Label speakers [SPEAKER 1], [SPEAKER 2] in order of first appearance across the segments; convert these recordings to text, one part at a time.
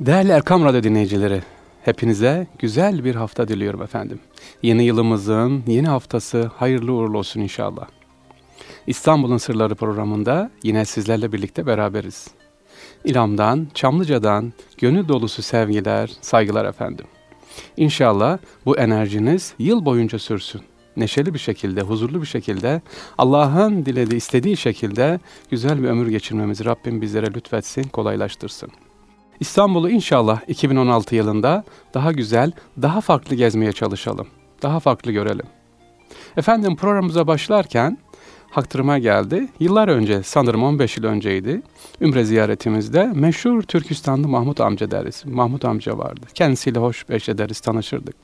[SPEAKER 1] Değerli Erkam Radyo dinleyicileri, hepinize güzel bir hafta diliyorum efendim. Yeni yılımızın yeni haftası hayırlı uğurlu olsun inşallah. İstanbul'un Sırları programında yine sizlerle birlikte beraberiz. İlham'dan, Çamlıca'dan gönül dolusu sevgiler, saygılar efendim. İnşallah bu enerjiniz yıl boyunca sürsün. Neşeli bir şekilde, huzurlu bir şekilde, Allah'ın dilediği, istediği şekilde güzel bir ömür geçirmemizi Rabbim bizlere lütfetsin, kolaylaştırsın. İstanbul'u inşallah 2016 yılında daha güzel, daha farklı gezmeye çalışalım. Daha farklı görelim. Efendim programımıza başlarken haktırıma geldi. Yıllar önce sanırım 15 yıl önceydi. Ümre ziyaretimizde meşhur Türkistanlı Mahmut amca deriz. Mahmut amca vardı. Kendisiyle hoş beş ederiz, tanışırdık.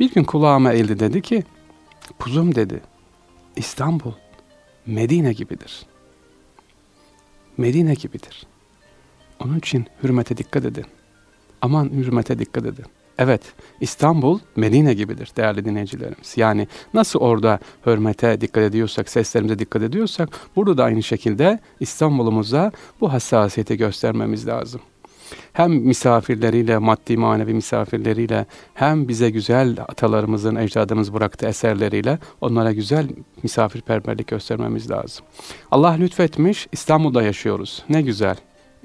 [SPEAKER 1] Bir gün kulağıma eğildi dedi ki, kuzum dedi, İstanbul Medine gibidir. Medine gibidir. Onun için hürmete dikkat edin. Aman hürmete dikkat edin. Evet, İstanbul Medine gibidir değerli dinleyicilerimiz. Yani nasıl orada hürmete dikkat ediyorsak, seslerimize dikkat ediyorsak, burada da aynı şekilde İstanbul'umuza bu hassasiyeti göstermemiz lazım. Hem misafirleriyle, maddi manevi misafirleriyle, hem bize güzel atalarımızın, ecdadımız bıraktığı eserleriyle onlara güzel misafirperverlik göstermemiz lazım. Allah lütfetmiş, İstanbul'da yaşıyoruz. Ne güzel.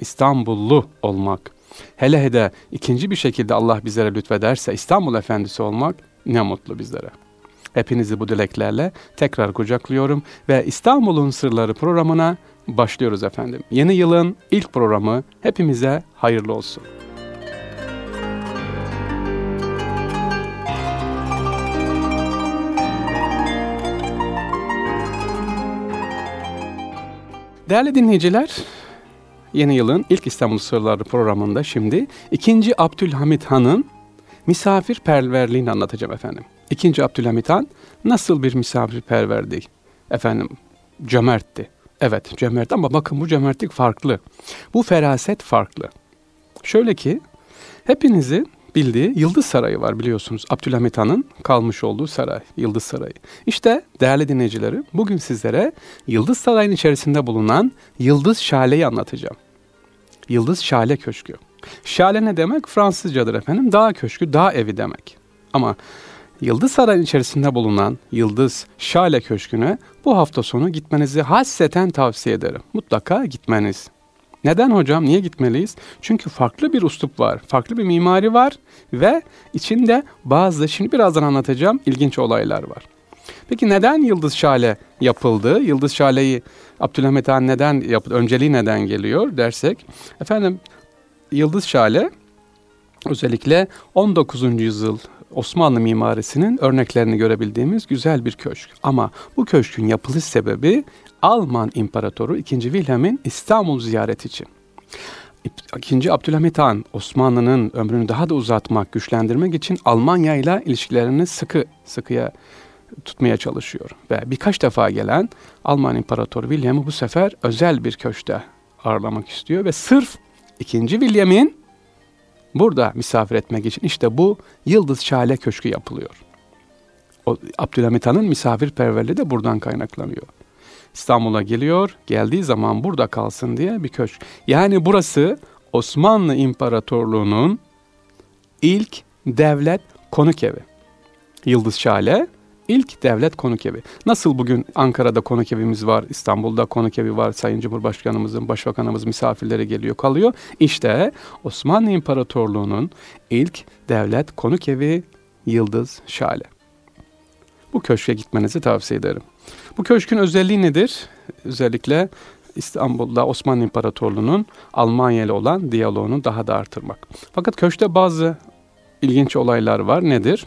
[SPEAKER 1] İstanbullu olmak. Hele hele ikinci bir şekilde Allah bizlere lütfederse İstanbul Efendisi olmak ne mutlu bizlere. Hepinizi bu dileklerle tekrar kucaklıyorum ve İstanbul'un Sırları programına başlıyoruz efendim. Yeni yılın ilk programı hepimize hayırlı olsun. Değerli dinleyiciler, Yeni yılın ilk İstanbul Sırları programında şimdi 2. Abdülhamit Han'ın misafirperverliğini anlatacağım efendim. 2. Abdülhamit Han nasıl bir misafirperverdi? Efendim cömertti. Evet cömert ama bakın bu cömertlik farklı. Bu feraset farklı. Şöyle ki hepinizi bildiği Yıldız Sarayı var biliyorsunuz. Abdülhamit Han'ın kalmış olduğu saray, Yıldız Sarayı. İşte değerli dinleyicilerim bugün sizlere Yıldız Sarayı'nın içerisinde bulunan Yıldız Şale'yi anlatacağım. Yıldız Şale Köşkü. Şale ne demek? Fransızcadır efendim. Dağ köşkü, dağ evi demek. Ama Yıldız Sarayı'nın içerisinde bulunan Yıldız Şale Köşkü'ne bu hafta sonu gitmenizi hasseten tavsiye ederim. Mutlaka gitmeniz. Neden hocam? Niye gitmeliyiz? Çünkü farklı bir uslup var, farklı bir mimari var ve içinde bazı, şimdi birazdan anlatacağım, ilginç olaylar var. Peki neden Yıldız Şale yapıldı? Yıldız Şale'yi Abdülhamit Han neden yapıldı? Önceliği neden geliyor dersek. Efendim Yıldız Şale özellikle 19. yüzyıl Osmanlı mimarisinin örneklerini görebildiğimiz güzel bir köşk. Ama bu köşkün yapılış sebebi Alman İmparatoru 2. Wilhelm'in İstanbul ziyareti için. İkinci Abdülhamit Han Osmanlı'nın ömrünü daha da uzatmak, güçlendirmek için Almanya ile ilişkilerini sıkı sıkıya tutmaya çalışıyor. Ve birkaç defa gelen Alman İmparatoru William'ı bu sefer özel bir köşte ağırlamak istiyor ve sırf ikinci William'in burada misafir etmek için işte bu Yıldız Şale Köşkü yapılıyor. O, Abdülhamit Han'ın misafirperverliği de buradan kaynaklanıyor. İstanbul'a geliyor. Geldiği zaman burada kalsın diye bir köşk. Yani burası Osmanlı İmparatorluğu'nun ilk devlet konuk evi. Yıldız Şale ilk devlet konuk evi. Nasıl bugün Ankara'da konuk evimiz var, İstanbul'da konuk evi var, Sayın Cumhurbaşkanımızın, Başbakanımız misafirleri geliyor, kalıyor. İşte Osmanlı İmparatorluğu'nun ilk devlet konuk evi Yıldız Şale. Bu köşke gitmenizi tavsiye ederim. Bu köşkün özelliği nedir? Özellikle İstanbul'da Osmanlı İmparatorluğu'nun Almanya ile olan diyaloğunu daha da artırmak. Fakat köşkte bazı ilginç olaylar var. Nedir?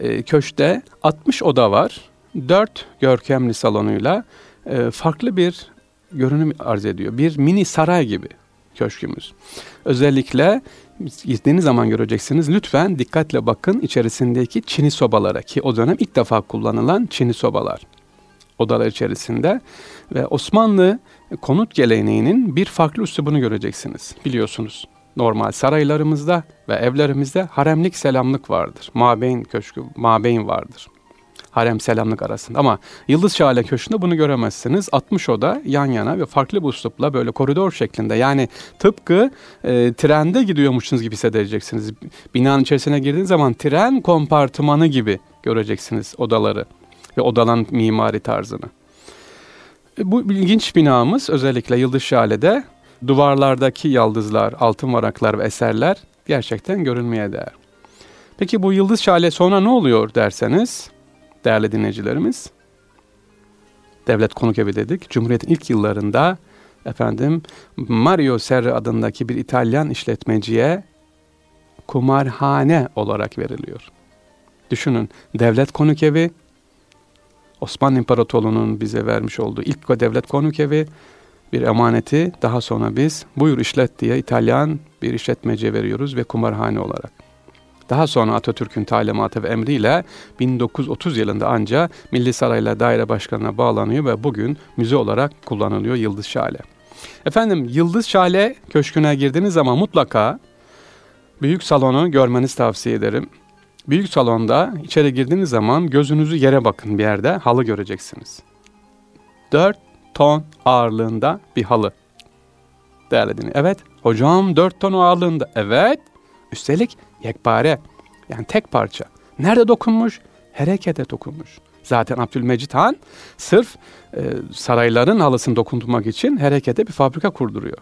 [SPEAKER 1] E, köşkte 60 oda var. 4 görkemli salonuyla e, farklı bir görünüm arz ediyor. Bir mini saray gibi köşkümüz. Özellikle gittiğiniz zaman göreceksiniz. Lütfen dikkatle bakın içerisindeki çini sobalara ki o dönem ilk defa kullanılan çini sobalar odalar içerisinde ve Osmanlı konut geleneğinin bir farklı üslubunu göreceksiniz. Biliyorsunuz normal saraylarımızda ve evlerimizde haremlik selamlık vardır. Mabeyn köşkü, mabeyn vardır. harem selamlık arasında. Ama Yıldız Şale Köşkü'nde bunu göremezsiniz. 60 oda yan yana ve farklı bir uslupla böyle koridor şeklinde. Yani tıpkı e, trende gidiyormuşsunuz gibi hissedeceksiniz. Binanın içerisine girdiğiniz zaman tren kompartımanı gibi göreceksiniz odaları ve odalan mimari tarzını. E, bu ilginç binamız özellikle Yıldız Şale'de duvarlardaki yaldızlar, altın varaklar ve eserler gerçekten görülmeye değer. Peki bu Yıldız Şale sonra ne oluyor derseniz değerli dinleyicilerimiz? Devlet konuk evi dedik. Cumhuriyet'in ilk yıllarında efendim Mario Serra adındaki bir İtalyan işletmeciye kumarhane olarak veriliyor. Düşünün devlet konuk evi Osmanlı İmparatorluğu'nun bize vermiş olduğu ilk devlet konuk evi bir emaneti daha sonra biz buyur işlet diye İtalyan bir işletmeciye veriyoruz ve kumarhane olarak. Daha sonra Atatürk'ün talimatı ve emriyle 1930 yılında anca Milli Sarayla Daire Başkanı'na bağlanıyor ve bugün müze olarak kullanılıyor Yıldız Şale. Efendim Yıldız Şale Köşkü'ne girdiğiniz zaman mutlaka büyük salonu görmenizi tavsiye ederim. Büyük salonda içeri girdiğiniz zaman gözünüzü yere bakın bir yerde halı göreceksiniz. 4 ton ağırlığında bir halı. Değerli dinleyin. Evet hocam 4 ton ağırlığında. Evet. Üstelik yekpare yani tek parça. Nerede dokunmuş? Harekete dokunmuş. Zaten Abdülmecit Han sırf e, sarayların halısını dokundurmak için harekete bir fabrika kurduruyor.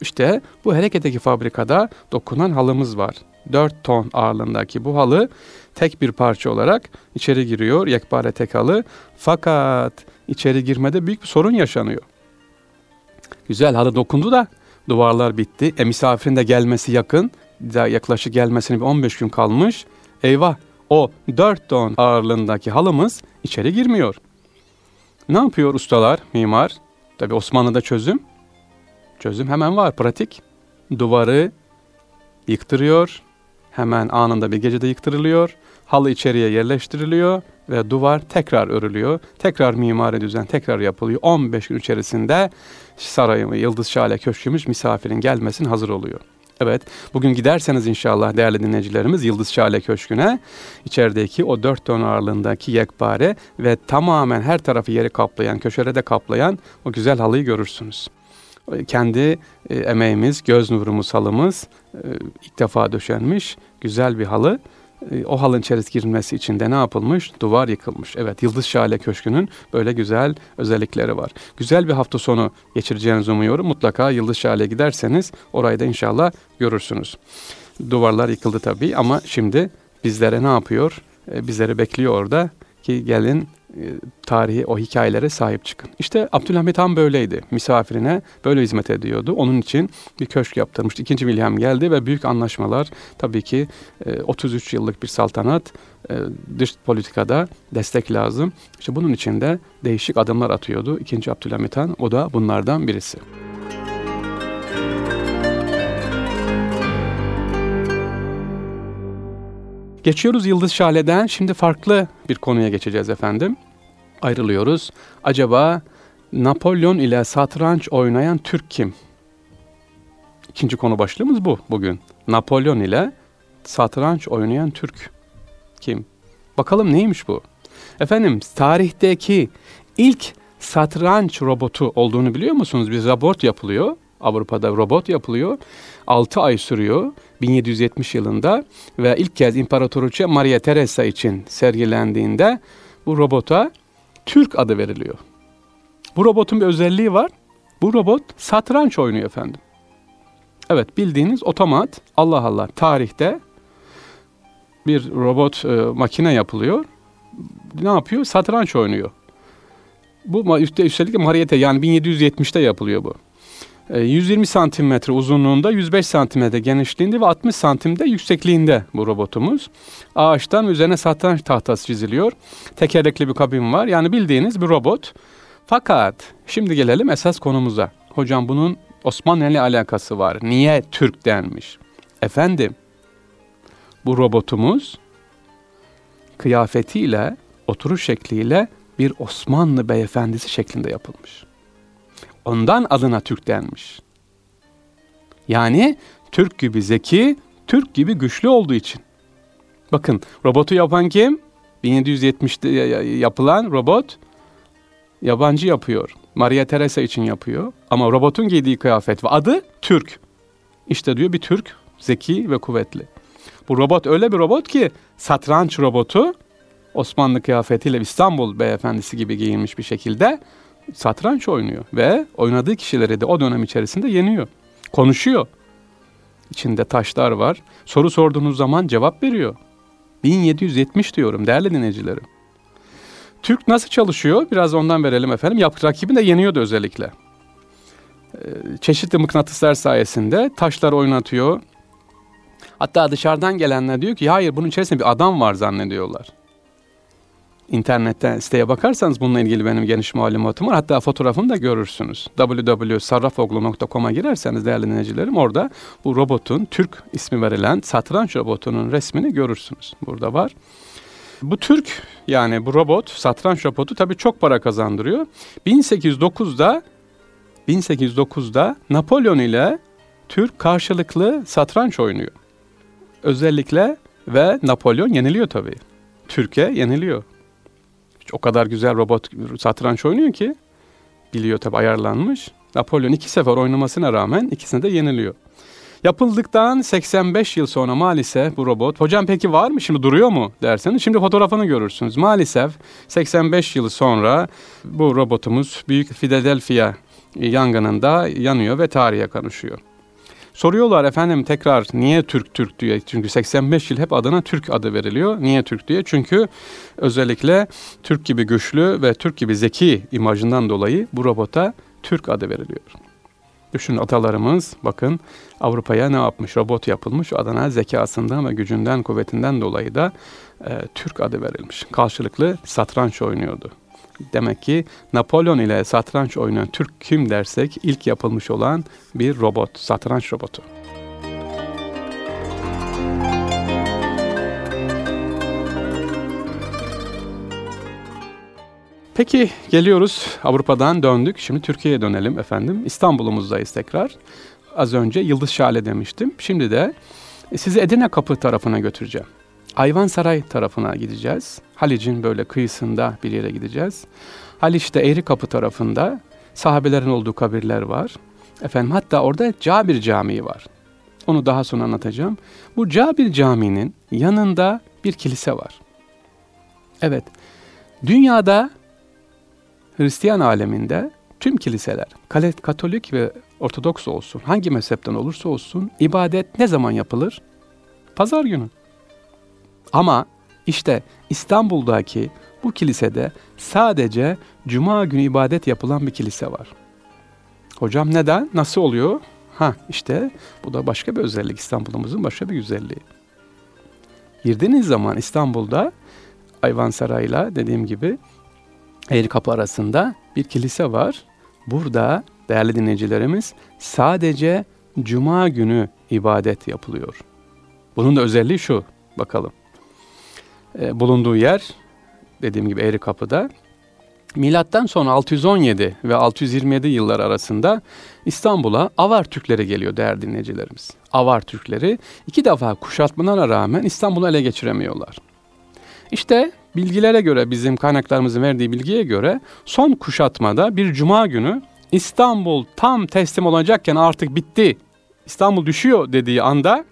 [SPEAKER 1] İşte bu hareketteki fabrikada dokunan halımız var. 4 ton ağırlığındaki bu halı tek bir parça olarak içeri giriyor. Yekpare tek halı. Fakat içeri girmede büyük bir sorun yaşanıyor. Güzel halı dokundu da duvarlar bitti. E misafirin de gelmesi yakın. Yaklaşık gelmesine bir 15 gün kalmış. Eyvah o 4 ton ağırlığındaki halımız içeri girmiyor. Ne yapıyor ustalar, mimar? Tabi Osmanlı'da çözüm. Çözüm hemen var, pratik. Duvarı yıktırıyor. Hemen anında bir gecede yıktırılıyor. Halı içeriye yerleştiriliyor ve duvar tekrar örülüyor. Tekrar mimari düzen tekrar yapılıyor. 15 gün içerisinde sarayımı Yıldız Şale Köşkümüz misafirin gelmesine hazır oluyor. Evet, bugün giderseniz inşallah değerli dinleyicilerimiz Yıldız Şale Köşkü'ne içerideki o dört ton ağırlığındaki yekpare ve tamamen her tarafı yeri kaplayan, köşelerde kaplayan o güzel halıyı görürsünüz. Kendi e, emeğimiz, göz nurumuz halımız ilk defa döşenmiş güzel bir halı e, o halın içerisine girilmesi için de ne yapılmış? Duvar yıkılmış. Evet Yıldız Şale Köşkü'nün böyle güzel özellikleri var. Güzel bir hafta sonu geçireceğinizi umuyorum. Mutlaka Yıldız Şale'ye giderseniz orayı da inşallah görürsünüz. Duvarlar yıkıldı tabii ama şimdi bizlere ne yapıyor? E, bizleri bekliyor orada ki gelin e, tarihi o hikayelere sahip çıkın. İşte Abdülhamit Han böyleydi. Misafirine böyle hizmet ediyordu. Onun için bir köşk yaptırmıştı. İkinci William geldi ve büyük anlaşmalar tabii ki 33 e, yıllık bir saltanat e, dış politikada destek lazım. İşte bunun için de değişik adımlar atıyordu. İkinci Abdülhamit Han o da bunlardan birisi. Geçiyoruz Yıldız Şale'den. Şimdi farklı bir konuya geçeceğiz efendim. Ayrılıyoruz. Acaba Napolyon ile satranç oynayan Türk kim? İkinci konu başlığımız bu bugün. Napolyon ile satranç oynayan Türk kim? Bakalım neymiş bu? Efendim tarihteki ilk satranç robotu olduğunu biliyor musunuz? Bir robot yapılıyor. Avrupa'da robot yapılıyor. 6 ay sürüyor 1770 yılında ve ilk kez İmparatoriçe Maria Teresa için sergilendiğinde bu robota Türk adı veriliyor. Bu robotun bir özelliği var. Bu robot satranç oynuyor efendim. Evet bildiğiniz otomat Allah Allah tarihte bir robot e, makine yapılıyor. Ne yapıyor? Satranç oynuyor. Bu üstelik Mariette yani 1770'te yapılıyor bu. 120 e, santimetre uzunluğunda, 105 santimetre genişliğinde ve 60 santimde yüksekliğinde bu robotumuz. Ağaçtan üzerine satranç tahtası çiziliyor. Tekerlekli bir kabin var. Yani bildiğiniz bir robot. Fakat şimdi gelelim esas konumuza. Hocam bunun Osmanlı ile alakası var. Niye Türk denmiş? Efendim, bu robotumuz kıyafetiyle, oturuş şekliyle bir Osmanlı beyefendisi şeklinde yapılmış. Ondan adına Türk denmiş. Yani Türk gibi zeki, Türk gibi güçlü olduğu için. Bakın robotu yapan kim? 1770'te yapılan robot yabancı yapıyor. Maria Teresa için yapıyor. Ama robotun giydiği kıyafet ve adı Türk. İşte diyor bir Türk zeki ve kuvvetli. Bu robot öyle bir robot ki satranç robotu Osmanlı kıyafetiyle İstanbul beyefendisi gibi giyinmiş bir şekilde satranç oynuyor ve oynadığı kişileri de o dönem içerisinde yeniyor. Konuşuyor. İçinde taşlar var. Soru sorduğunuz zaman cevap veriyor. 1770 diyorum değerli dinleyicilerim. Türk nasıl çalışıyor? Biraz ondan verelim efendim. Yap, rakibini de yeniyordu özellikle. Ee, çeşitli mıknatıslar sayesinde taşlar oynatıyor. Hatta dışarıdan gelenler diyor ki hayır bunun içerisinde bir adam var zannediyorlar. İnternetten siteye bakarsanız bununla ilgili benim geniş malumatım var. Hatta fotoğrafını da görürsünüz. www.sarrafoglu.com'a girerseniz değerli dinleyicilerim orada bu robotun Türk ismi verilen satranç robotunun resmini görürsünüz. Burada var. Bu Türk yani bu robot satranç robotu tabii çok para kazandırıyor. 1809'da 1809'da Napolyon ile Türk karşılıklı satranç oynuyor. Özellikle ve Napolyon yeniliyor tabii. Türkiye yeniliyor. O kadar güzel robot satranç oynuyor ki biliyor tabi ayarlanmış. Napolyon iki sefer oynamasına rağmen ikisine de yeniliyor. Yapıldıktan 85 yıl sonra maalesef bu robot, hocam peki var mı şimdi duruyor mu derseniz şimdi fotoğrafını görürsünüz. Maalesef 85 yıl sonra bu robotumuz Büyük Philadelphia yangınında yanıyor ve tarihe konuşuyor. Soruyorlar efendim tekrar niye Türk Türk diye. Çünkü 85 yıl hep adına Türk adı veriliyor. Niye Türk diye? Çünkü özellikle Türk gibi güçlü ve Türk gibi zeki imajından dolayı bu robota Türk adı veriliyor. Düşünün atalarımız bakın Avrupa'ya ne yapmış? Robot yapılmış. Adana zekasından ve gücünden, kuvvetinden dolayı da e, Türk adı verilmiş. Karşılıklı satranç oynuyordu. Demek ki Napolyon ile satranç oynayan Türk kim dersek ilk yapılmış olan bir robot, satranç robotu. Peki geliyoruz Avrupa'dan döndük. Şimdi Türkiye'ye dönelim efendim. İstanbul'umuzdayız tekrar. Az önce Yıldız Şale demiştim. Şimdi de sizi Edirne Kapı tarafına götüreceğim. Ayvansaray tarafına gideceğiz. Halic'in böyle kıyısında bir yere gideceğiz. Haliç'te Eğri Kapı tarafında sahabelerin olduğu kabirler var. Efendim hatta orada Cabir Camii var. Onu daha sonra anlatacağım. Bu Cabir Camii'nin yanında bir kilise var. Evet, dünyada Hristiyan aleminde tüm kiliseler, Katolik ve Ortodoks olsun, hangi mezhepten olursa olsun ibadet ne zaman yapılır? Pazar günü. Ama işte İstanbul'daki bu kilisede sadece cuma günü ibadet yapılan bir kilise var. Hocam neden? Nasıl oluyor? Ha işte bu da başka bir özellik İstanbul'umuzun başka bir güzelliği. Girdiğiniz zaman İstanbul'da Ayvansaray'la dediğim gibi Eğri Kapı arasında bir kilise var. Burada değerli dinleyicilerimiz sadece cuma günü ibadet yapılıyor. Bunun da özelliği şu bakalım. E, bulunduğu yer dediğim gibi Eğri Kapı'da. Milattan sonra 617 ve 627 yıllar arasında İstanbul'a Avar Türkleri geliyor değerli dinleyicilerimiz. Avar Türkleri iki defa kuşatmalarına rağmen İstanbul'u ele geçiremiyorlar. İşte bilgilere göre bizim kaynaklarımızın verdiği bilgiye göre son kuşatmada bir cuma günü İstanbul tam teslim olacakken artık bitti. İstanbul düşüyor dediği anda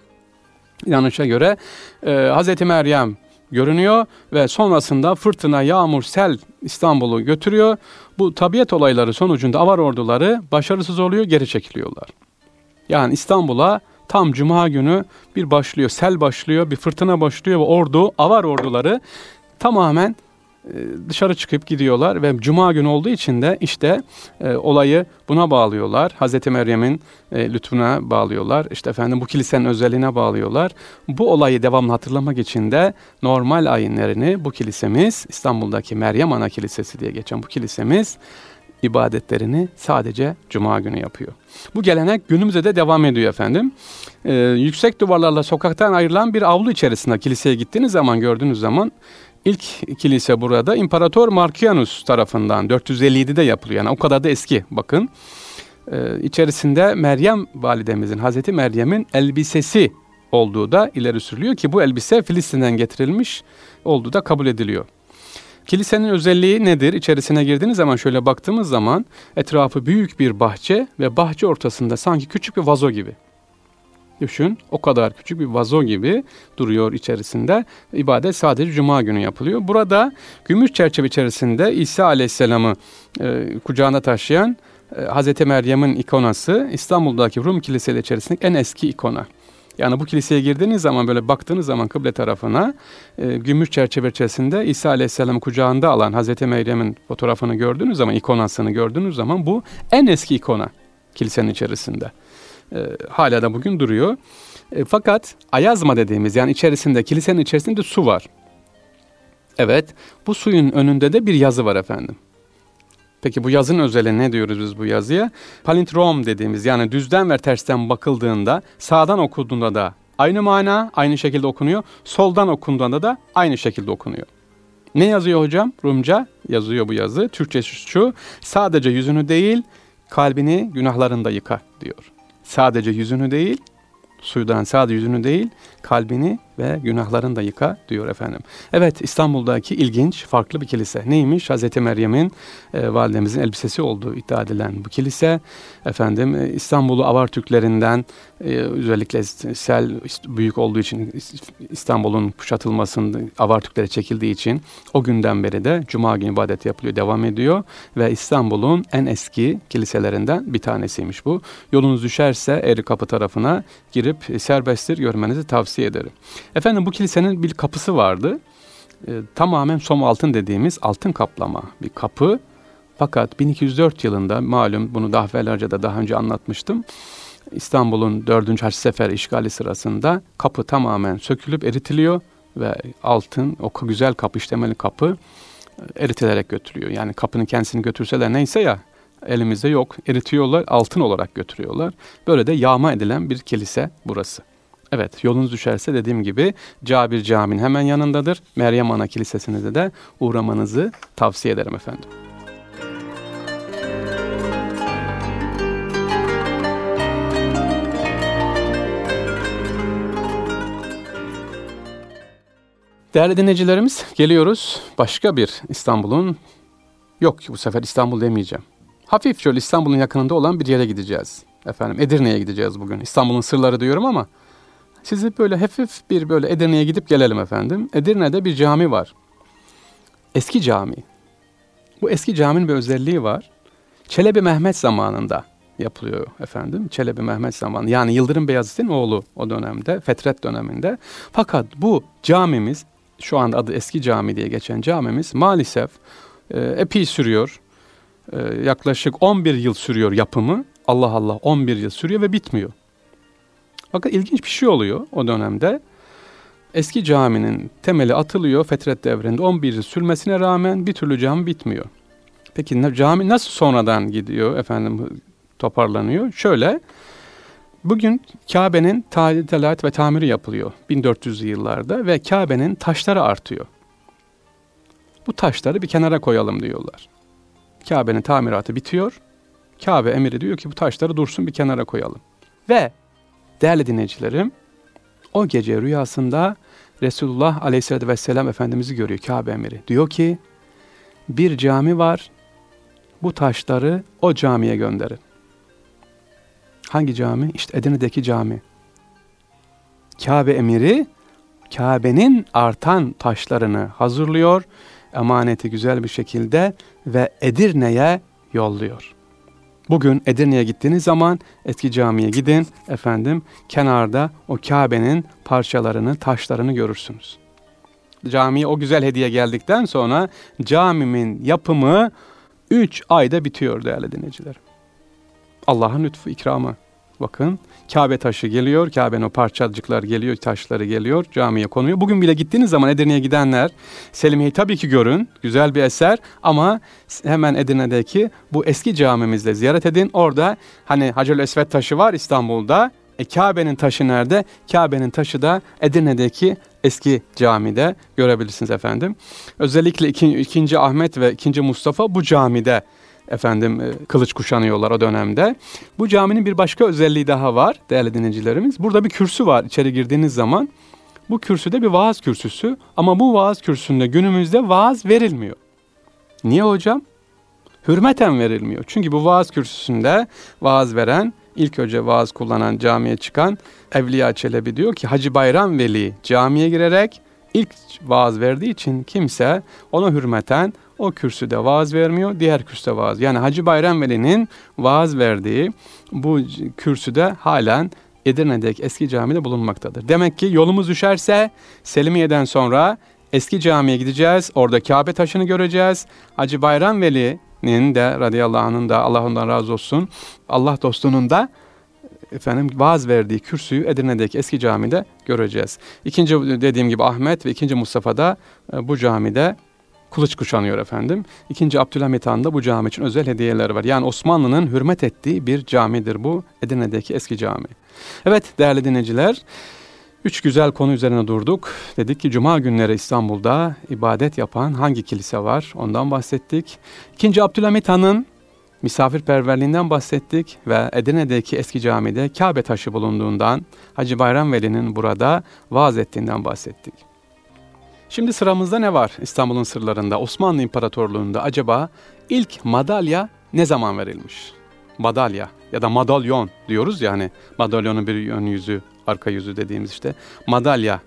[SPEAKER 1] inanışa göre e, Hz. Meryem görünüyor ve sonrasında fırtına, yağmur, sel İstanbul'u götürüyor. Bu tabiat olayları sonucunda avar orduları başarısız oluyor, geri çekiliyorlar. Yani İstanbul'a tam cuma günü bir başlıyor, sel başlıyor, bir fırtına başlıyor ve ordu, avar orduları tamamen dışarı çıkıp gidiyorlar ve cuma günü olduğu için de işte e, olayı buna bağlıyorlar. Hazreti Meryem'in e, lütfuna bağlıyorlar. İşte efendim bu kilisenin özelliğine bağlıyorlar. Bu olayı devamlı hatırlamak için de normal ayinlerini bu kilisemiz İstanbul'daki Meryem Ana Kilisesi diye geçen bu kilisemiz ibadetlerini sadece cuma günü yapıyor. Bu gelenek günümüzde de devam ediyor efendim. Ee, yüksek duvarlarla sokaktan ayrılan bir avlu içerisinde kiliseye gittiğiniz zaman gördüğünüz zaman İlk kilise burada İmparator Markianus tarafından 457'de yapılıyor. Yani o kadar da eski bakın. Ee, içerisinde Meryem validemizin, Hazreti Meryem'in elbisesi olduğu da ileri sürülüyor ki bu elbise Filistin'den getirilmiş olduğu da kabul ediliyor. Kilisenin özelliği nedir? İçerisine girdiğiniz zaman şöyle baktığımız zaman etrafı büyük bir bahçe ve bahçe ortasında sanki küçük bir vazo gibi. Düşün o kadar küçük bir vazo gibi duruyor içerisinde. İbadet sadece cuma günü yapılıyor. Burada gümüş çerçeve içerisinde İsa Aleyhisselam'ı e, kucağına taşıyan e, Hazreti Meryem'in ikonası İstanbul'daki Rum kiliseleri içerisindeki en eski ikona. Yani bu kiliseye girdiğiniz zaman böyle baktığınız zaman kıble tarafına e, gümüş çerçeve içerisinde İsa Aleyhisselam'ı kucağında alan Hazreti Meryem'in fotoğrafını gördüğünüz zaman, ikonasını gördüğünüz zaman bu en eski ikona kilisenin içerisinde. E, hala da bugün duruyor. E, fakat ayazma dediğimiz yani içerisinde kilisenin içerisinde su var. Evet bu suyun önünde de bir yazı var efendim. Peki bu yazın özeli ne diyoruz biz bu yazıya? Palindrom dediğimiz yani düzden ve tersten bakıldığında sağdan okunduğunda da aynı mana aynı şekilde okunuyor. Soldan okunduğunda da aynı şekilde okunuyor. Ne yazıyor hocam? Rumca yazıyor bu yazı. Türkçe şu sadece yüzünü değil kalbini günahlarında yıka diyor. Sadece yüzünü değil suydan sadece yüzünü değil kalbini ve günahlarını da yıka diyor efendim. Evet İstanbul'daki ilginç farklı bir kilise. Neymiş? Hazreti Meryem'in e, validemizin elbisesi olduğu iddia edilen bu kilise. Efendim e, İstanbul'u Avar Türklerinden e, özellikle sel büyük olduğu için İstanbul'un kuşatılmasında Avar Türklere çekildiği için o günden beri de Cuma günü ibadet yapılıyor, devam ediyor ve İstanbul'un en eski kiliselerinden bir tanesiymiş bu. Yolunuz düşerse Eri Kapı tarafına girip serbesttir görmenizi tavsiye ederim. Efendim bu kilisenin bir kapısı vardı. E, tamamen som altın dediğimiz altın kaplama bir kapı. Fakat 1204 yılında malum bunu daha evvelce de daha önce anlatmıştım. İstanbul'un 4. Haç Sefer işgali sırasında kapı tamamen sökülüp eritiliyor ve altın o güzel kapı işlemeli kapı e, eritilerek götürüyor. Yani kapının kendisini götürseler neyse ya elimizde yok. Eritiyorlar, altın olarak götürüyorlar. Böyle de yağma edilen bir kilise burası. Evet yolunuz düşerse dediğim gibi Cabir Camii'nin hemen yanındadır. Meryem Ana Kilisesi'ne de uğramanızı tavsiye ederim efendim. Değerli dinleyicilerimiz geliyoruz başka bir İstanbul'un yok bu sefer İstanbul demeyeceğim. Hafif şöyle İstanbul'un yakınında olan bir yere gideceğiz. Efendim Edirne'ye gideceğiz bugün. İstanbul'un sırları diyorum ama sizi böyle hafif bir böyle Edirne'ye gidip gelelim efendim. Edirne'de bir cami var. Eski cami. Bu eski caminin bir özelliği var. Çelebi Mehmet zamanında yapılıyor efendim. Çelebi Mehmet zamanı yani Yıldırım Beyazıt'ın oğlu o dönemde, Fetret döneminde. Fakat bu camimiz şu anda adı eski cami diye geçen camimiz maalesef e, epey sürüyor. E, yaklaşık 11 yıl sürüyor yapımı. Allah Allah 11 yıl sürüyor ve bitmiyor. Fakat ilginç bir şey oluyor o dönemde. Eski caminin temeli atılıyor Fetret devrinde 11 yıl sürmesine rağmen bir türlü cami bitmiyor. Peki cami nasıl sonradan gidiyor efendim toparlanıyor? Şöyle bugün Kabe'nin tadilat ve tamiri yapılıyor 1400'lü yıllarda ve Kabe'nin taşları artıyor. Bu taşları bir kenara koyalım diyorlar. Kabe'nin tamiratı bitiyor. Kabe emiri diyor ki bu taşları dursun bir kenara koyalım. Ve Değerli dinleyicilerim, o gece rüyasında Resulullah Aleyhisselatü Vesselam Efendimiz'i görüyor Kabe emiri. Diyor ki, bir cami var, bu taşları o camiye gönderin. Hangi cami? İşte Edirne'deki cami. Kabe emiri, Kabe'nin artan taşlarını hazırlıyor, emaneti güzel bir şekilde ve Edirne'ye yolluyor. Bugün Edirne'ye gittiğiniz zaman eski camiye gidin efendim kenarda o Kabe'nin parçalarını, taşlarını görürsünüz. Camiye o güzel hediye geldikten sonra camimin yapımı 3 ayda bitiyor değerli dinleyiciler. Allah'ın lütfu ikramı. Bakın Kabe taşı geliyor, Kabe'nin o parçacıklar geliyor, taşları geliyor, camiye konuyor. Bugün bile gittiğiniz zaman Edirne'ye gidenler Selimiye'yi tabii ki görün, güzel bir eser ama hemen Edirne'deki bu eski camimizde ziyaret edin. Orada hani Hacer Esvet taşı var İstanbul'da. E Kabe'nin taşı nerede? Kabe'nin taşı da Edirne'deki eski camide görebilirsiniz efendim. Özellikle 2. Ahmet ve 2. Mustafa bu camide efendim e, kılıç kuşanıyorlar o dönemde. Bu caminin bir başka özelliği daha var değerli dinleyicilerimiz. Burada bir kürsü var içeri girdiğiniz zaman. Bu kürsüde bir vaaz kürsüsü ama bu vaaz kürsüsünde günümüzde vaaz verilmiyor. Niye hocam? Hürmeten verilmiyor. Çünkü bu vaaz kürsüsünde vaaz veren, ilk önce vaaz kullanan camiye çıkan Evliya Çelebi diyor ki Hacı Bayram Veli camiye girerek ilk vaaz verdiği için kimse ona hürmeten o kürsüde vaaz vermiyor, diğer kürsüde vaaz. Yani Hacı Bayram Veli'nin vaaz verdiği bu kürsüde halen Edirne'deki eski camide bulunmaktadır. Demek ki yolumuz düşerse Selimiye'den sonra eski camiye gideceğiz. Orada Kabe taşını göreceğiz. Hacı Bayram Veli'nin de radıyallahu anh'ın da Allah ondan razı olsun. Allah dostunun da efendim vaaz verdiği kürsüyü Edirne'deki eski camide göreceğiz. İkinci dediğim gibi Ahmet ve ikinci Mustafa da e, bu camide kılıç kuşanıyor efendim. İkinci Abdülhamit Han da bu cami için özel hediyeler var. Yani Osmanlı'nın hürmet ettiği bir camidir bu Edirne'deki eski cami. Evet değerli dinleyiciler, üç güzel konu üzerine durduk. Dedik ki Cuma günleri İstanbul'da ibadet yapan hangi kilise var ondan bahsettik. İkinci Abdülhamit Han'ın misafirperverliğinden bahsettik ve Edirne'deki eski camide Kabe taşı bulunduğundan Hacı Bayram Veli'nin burada vaaz ettiğinden bahsettik. Şimdi sıramızda ne var İstanbul'un sırlarında? Osmanlı İmparatorluğu'nda acaba ilk madalya ne zaman verilmiş? Madalya ya da madalyon diyoruz ya hani madalyonun bir ön yüzü, arka yüzü dediğimiz işte madalya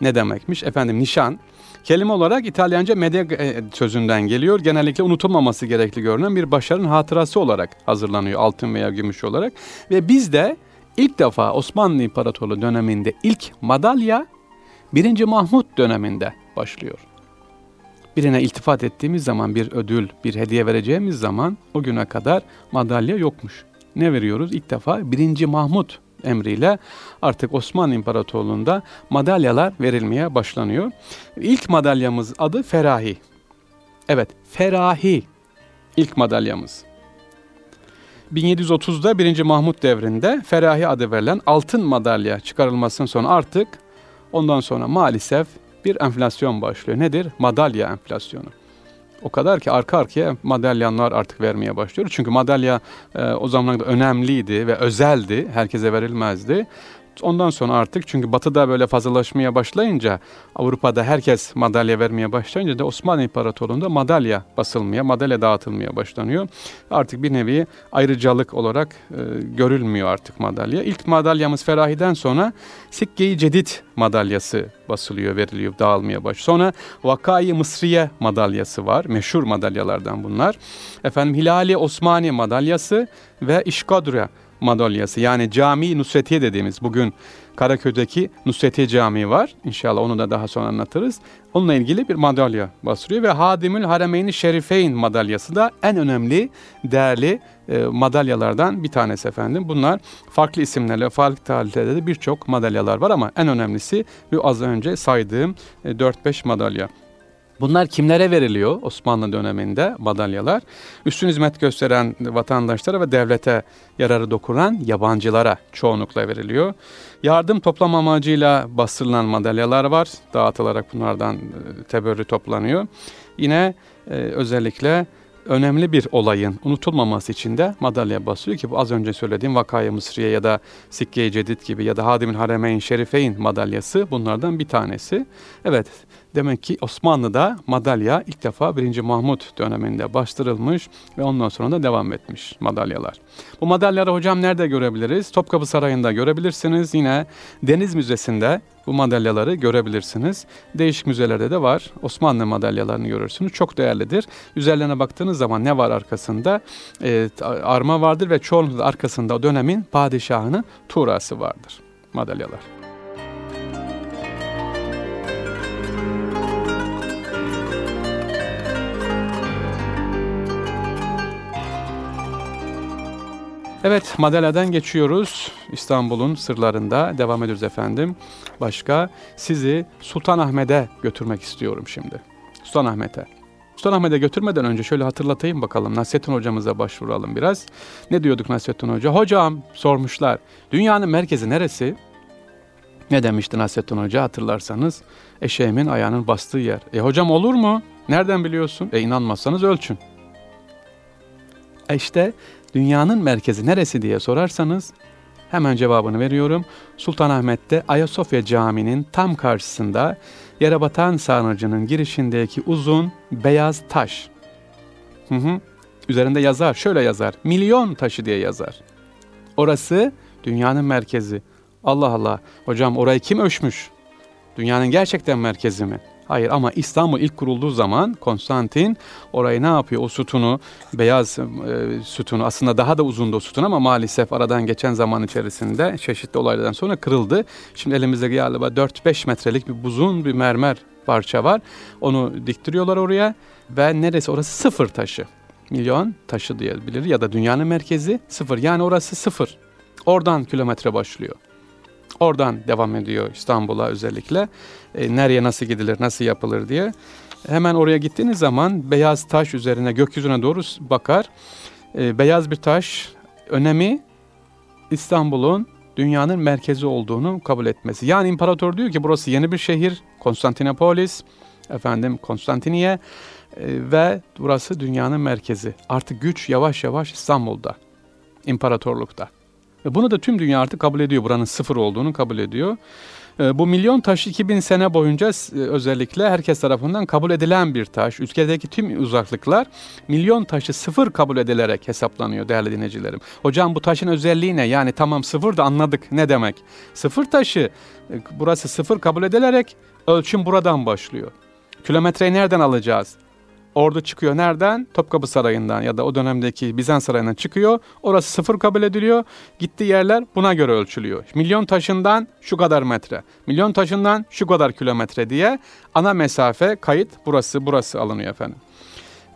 [SPEAKER 1] ne demekmiş? Efendim nişan. Kelime olarak İtalyanca medya e, sözünden geliyor. Genellikle unutulmaması gerekli görünen bir başarının hatırası olarak hazırlanıyor altın veya gümüş olarak. Ve bizde ilk defa Osmanlı İmparatorluğu döneminde ilk madalya 1. Mahmut döneminde başlıyor. Birine iltifat ettiğimiz zaman bir ödül, bir hediye vereceğimiz zaman o güne kadar madalya yokmuş. Ne veriyoruz? İlk defa 1. Mahmut emriyle artık Osmanlı İmparatorluğu'nda madalyalar verilmeye başlanıyor. İlk madalyamız adı Ferahi. Evet, Ferahi ilk madalyamız. 1730'da 1. Mahmut devrinde Ferahi adı verilen altın madalya çıkarılmasından sonra artık ondan sonra maalesef bir enflasyon başlıyor. Nedir? Madalya enflasyonu. O kadar ki arka arkaya madalyanlar artık vermeye başlıyor. Çünkü madalya e, o zamanlarda önemliydi ve özeldi. Herkese verilmezdi. Ondan sonra artık çünkü batıda böyle fazlalaşmaya başlayınca Avrupa'da herkes madalya vermeye başlayınca da Osmanlı İmparatorluğu'nda madalya basılmaya, madalya dağıtılmaya başlanıyor. Artık bir nevi ayrıcalık olarak e, görülmüyor artık madalya. İlk madalyamız Ferahi'den sonra Sikke-i Cedid madalyası basılıyor, veriliyor, dağılmaya baş. Sonra Vakai Mısriye madalyası var. Meşhur madalyalardan bunlar. Efendim Hilali Osmani madalyası ve İşkadra madalyası yani Cami Nusretiye dediğimiz bugün Karaköy'deki Nusretiye Camii var. İnşallah onu da daha sonra anlatırız. Onunla ilgili bir madalya basılıyor ve Hadimül Haremeyn Şerifeyn madalyası da en önemli, değerli e, madalyalardan bir tanesi efendim. Bunlar farklı isimlerle, farklı tarihlerde de birçok madalyalar var ama en önemlisi bu az önce saydığım e, 4-5 madalya. Bunlar kimlere veriliyor Osmanlı döneminde madalyalar? Üstün hizmet gösteren vatandaşlara ve devlete yararı dokunan yabancılara çoğunlukla veriliyor. Yardım toplam amacıyla bastırılan madalyalar var. Dağıtılarak bunlardan e, teberrü toplanıyor. Yine e, özellikle önemli bir olayın unutulmaması için de madalya basıyor ki bu az önce söylediğim Vakaya Mısriye ya da Sikke-i Cedid gibi ya da Hadimül Haremeyn Şerifeyn madalyası bunlardan bir tanesi. Evet Demek ki Osmanlı'da madalya ilk defa 1. Mahmut döneminde bastırılmış ve ondan sonra da devam etmiş madalyalar. Bu madalyaları hocam nerede görebiliriz? Topkapı Sarayı'nda görebilirsiniz. Yine Deniz Müzesi'nde bu madalyaları görebilirsiniz. Değişik müzelerde de var. Osmanlı madalyalarını görürsünüz. Çok değerlidir. Üzerlerine baktığınız zaman ne var arkasında? E, arma vardır ve çoğunlukla arkasında o dönemin padişahının tuğrası vardır madalyalar. Evet, Madala'dan geçiyoruz. İstanbul'un sırlarında devam ediyoruz efendim. Başka sizi Sultanahmet'e götürmek istiyorum şimdi. Sultanahmet'e. Sultanahmet'e götürmeden önce şöyle hatırlatayım bakalım. Nasrettin hocamıza başvuralım biraz. Ne diyorduk Nasrettin hoca? Hocam sormuşlar. Dünyanın merkezi neresi? Ne demişti Nasrettin Hoca hatırlarsanız? Eşeğimin ayağının bastığı yer. E hocam olur mu? Nereden biliyorsun? E inanmazsanız ölçün. E işte dünyanın merkezi neresi diye sorarsanız hemen cevabını veriyorum. Sultanahmet'te Ayasofya Camii'nin tam karşısında yere batan sarnıcının girişindeki uzun beyaz taş. Hı hı. Üzerinde yazar, şöyle yazar. Milyon taşı diye yazar. Orası dünyanın merkezi. Allah Allah. Hocam orayı kim ölçmüş? Dünyanın gerçekten merkezi mi? Hayır ama İstanbul ilk kurulduğu zaman Konstantin orayı ne yapıyor? O sütunu, beyaz e, sütunu aslında daha da uzundu o sütun ama maalesef aradan geçen zaman içerisinde çeşitli olaylardan sonra kırıldı. Şimdi elimizde galiba 4-5 metrelik bir buzun bir mermer parça var. Onu diktiriyorlar oraya ve neresi orası sıfır taşı. Milyon taşı diyebilir ya da dünyanın merkezi sıfır. Yani orası sıfır. Oradan kilometre başlıyor. Oradan devam ediyor İstanbul'a özellikle. E, nereye nasıl gidilir, nasıl yapılır diye. Hemen oraya gittiğiniz zaman beyaz taş üzerine gökyüzüne doğru bakar. E, beyaz bir taş önemi İstanbul'un dünyanın merkezi olduğunu kabul etmesi. Yani imparator diyor ki burası yeni bir şehir, Konstantinopolis, efendim Konstantiniye e, ve burası dünyanın merkezi. Artık güç yavaş yavaş İstanbul'da, imparatorlukta. Bunu da tüm dünya artık kabul ediyor. Buranın sıfır olduğunu kabul ediyor. Ee, bu milyon taş 2000 sene boyunca e, özellikle herkes tarafından kabul edilen bir taş. Ülkedeki tüm uzaklıklar milyon taşı sıfır kabul edilerek hesaplanıyor değerli dinleyicilerim. Hocam bu taşın özelliği ne? Yani tamam sıfır da anladık ne demek? Sıfır taşı e, burası sıfır kabul edilerek ölçüm buradan başlıyor. Kilometreyi nereden alacağız? Ordu çıkıyor nereden? Topkapı Sarayı'ndan ya da o dönemdeki Bizans Sarayı'ndan çıkıyor. Orası sıfır kabul ediliyor. Gittiği yerler buna göre ölçülüyor. Milyon taşından şu kadar metre, milyon taşından şu kadar kilometre diye ana mesafe kayıt burası burası alınıyor efendim.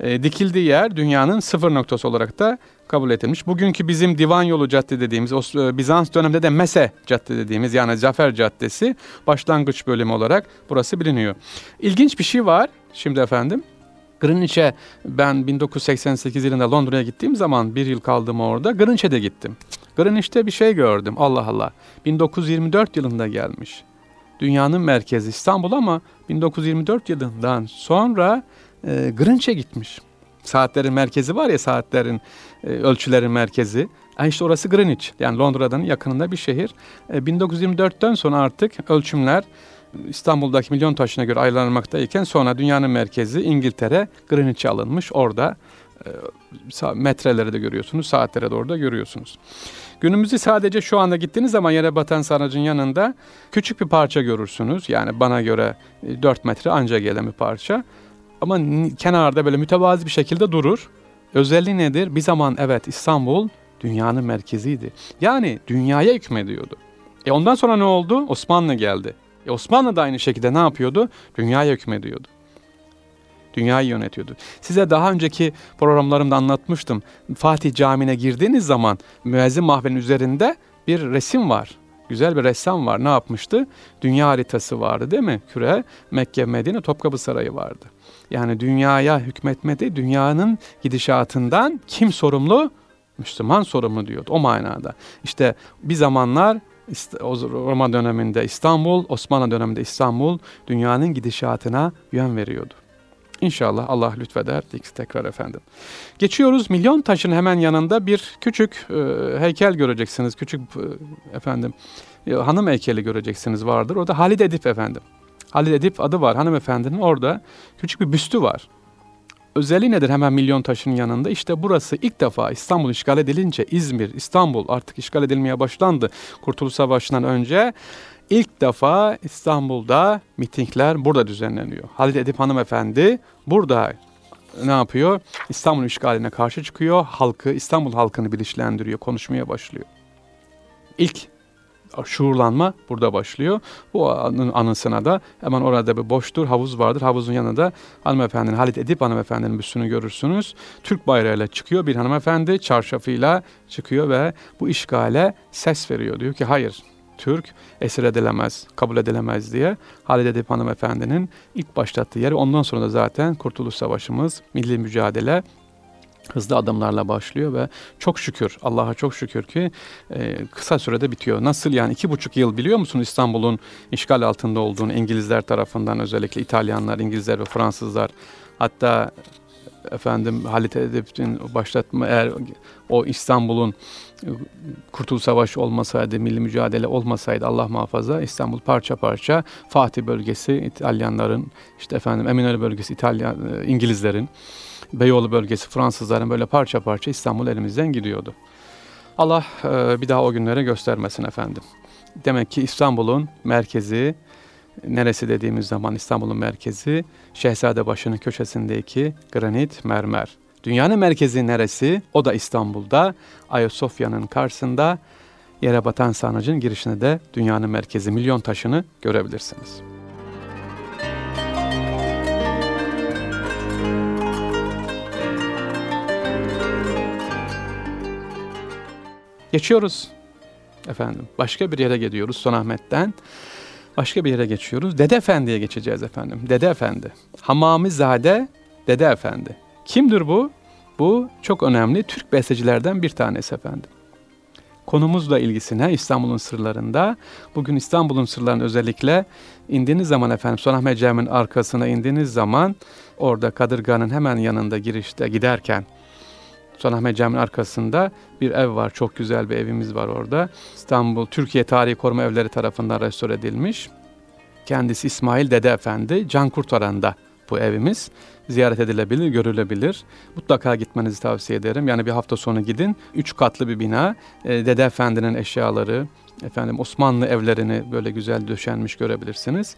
[SPEAKER 1] E, dikildiği yer dünyanın sıfır noktası olarak da kabul edilmiş. Bugünkü bizim Divan Yolu Cadde dediğimiz, o e, Bizans döneminde de Mese Cadde dediğimiz yani Zafer Caddesi başlangıç bölümü olarak burası biliniyor. İlginç bir şey var şimdi efendim. Greenwich'e ben 1988 yılında Londra'ya gittiğim zaman bir yıl kaldım orada. Greenwich'e de gittim. Greenwich'te bir şey gördüm. Allah Allah. 1924 yılında gelmiş. Dünyanın merkezi İstanbul ama 1924 yılından sonra e, Greenwich'e gitmiş. Saatlerin merkezi var ya saatlerin e, ölçülerin merkezi. Yani işte orası Greenwich. Yani Londra'nın yakınında bir şehir. E, 1924'ten sonra artık ölçümler İstanbul'daki milyon taşına göre ayarlanmaktayken sonra dünyanın merkezi İngiltere Greenwich'e alınmış. Orada e, metreleri de görüyorsunuz, saatlere doğru da görüyorsunuz. Günümüzü sadece şu anda gittiğiniz zaman yere batan sarnıcın yanında küçük bir parça görürsünüz. Yani bana göre 4 e, metre anca gelen bir parça. Ama kenarda böyle mütevazi bir şekilde durur. Özelliği nedir? Bir zaman evet İstanbul dünyanın merkeziydi. Yani dünyaya hükmediyordu. E ondan sonra ne oldu? Osmanlı geldi. E Osmanlı da aynı şekilde ne yapıyordu? Dünyaya hükmediyordu. Dünyayı yönetiyordu. Size daha önceki programlarımda anlatmıştım. Fatih Camii'ne girdiğiniz zaman müezzin mahvenin üzerinde bir resim var. Güzel bir ressam var. Ne yapmıştı? Dünya haritası vardı değil mi? Küre, Mekke, Medine, Topkapı Sarayı vardı. Yani dünyaya hükmetmedi. Dünyanın gidişatından kim sorumlu? Müslüman sorumlu diyordu o manada. İşte bir zamanlar Roma döneminde İstanbul, Osmanlı döneminde İstanbul dünyanın gidişatına yön veriyordu. İnşallah Allah lütfeder tekrar efendim. Geçiyoruz milyon taşın hemen yanında bir küçük e, heykel göreceksiniz. Küçük e, efendim e, hanım heykeli göreceksiniz vardır. O da Halid Edip efendim. Halid Edip adı var hanımefendinin orada küçük bir büstü var. Özelliği nedir hemen milyon taşın yanında? İşte burası ilk defa İstanbul işgal edilince İzmir, İstanbul artık işgal edilmeye başlandı Kurtuluş Savaşı'ndan önce. İlk defa İstanbul'da mitingler burada düzenleniyor. Halid Edip hanımefendi burada ne yapıyor? İstanbul işgaline karşı çıkıyor. Halkı, İstanbul halkını bilinçlendiriyor, konuşmaya başlıyor. İlk şuurlanma burada başlıyor. Bu anın, anısına da hemen orada bir boştur, havuz vardır. Havuzun yanında hanımefendinin, Halit Edip hanımefendinin büstünü görürsünüz. Türk bayrağıyla çıkıyor bir hanımefendi, çarşafıyla çıkıyor ve bu işgale ses veriyor. Diyor ki hayır, Türk esir edilemez, kabul edilemez diye Halid Edip hanımefendinin ilk başlattığı yer. Ondan sonra da zaten Kurtuluş Savaşımız, milli mücadele hızlı adımlarla başlıyor ve çok şükür Allah'a çok şükür ki e, kısa sürede bitiyor. Nasıl yani iki buçuk yıl biliyor musun İstanbul'un işgal altında olduğunu İngilizler tarafından özellikle İtalyanlar, İngilizler ve Fransızlar hatta efendim Halit Edip'in başlatma eğer o İstanbul'un Kurtuluş Savaşı olmasaydı, milli mücadele olmasaydı Allah muhafaza İstanbul parça parça Fatih bölgesi İtalyanların işte efendim Eminönü bölgesi İtalyan e, İngilizlerin Beyoğlu bölgesi Fransızların böyle parça parça İstanbul elimizden gidiyordu. Allah e, bir daha o günlere göstermesin efendim. Demek ki İstanbul'un merkezi neresi dediğimiz zaman İstanbul'un merkezi Şehzadebaşı'nın köşesindeki granit mermer. Dünyanın merkezi neresi? O da İstanbul'da. Ayasofya'nın karşısında yere batan sarnıcın girişinde de dünyanın merkezi milyon taşını görebilirsiniz. Geçiyoruz efendim. Başka bir yere gidiyoruz Sultanahmet'ten. Başka bir yere geçiyoruz. Dede Efendi'ye geçeceğiz efendim. Dede Efendi. Hamamizade Dede Efendi. Kimdir bu? Bu çok önemli Türk bestecilerden bir tanesi efendim. Konumuzla ilgisine İstanbul'un sırlarında. Bugün İstanbul'un sırlarını özellikle indiğiniz zaman efendim Sultanahmet Camii'nin arkasına indiğiniz zaman orada Kadırga'nın hemen yanında girişte giderken Sultanahmet Camii'nin arkasında bir ev var. Çok güzel bir evimiz var orada. İstanbul Türkiye Tarihi Koruma Evleri tarafından restore edilmiş. Kendisi İsmail Dede Efendi, Can Kurtaran'da bu evimiz. Ziyaret edilebilir, görülebilir. Mutlaka gitmenizi tavsiye ederim. Yani bir hafta sonu gidin. Üç katlı bir bina. Ee, Dede Efendi'nin eşyaları, efendim Osmanlı evlerini böyle güzel döşenmiş görebilirsiniz.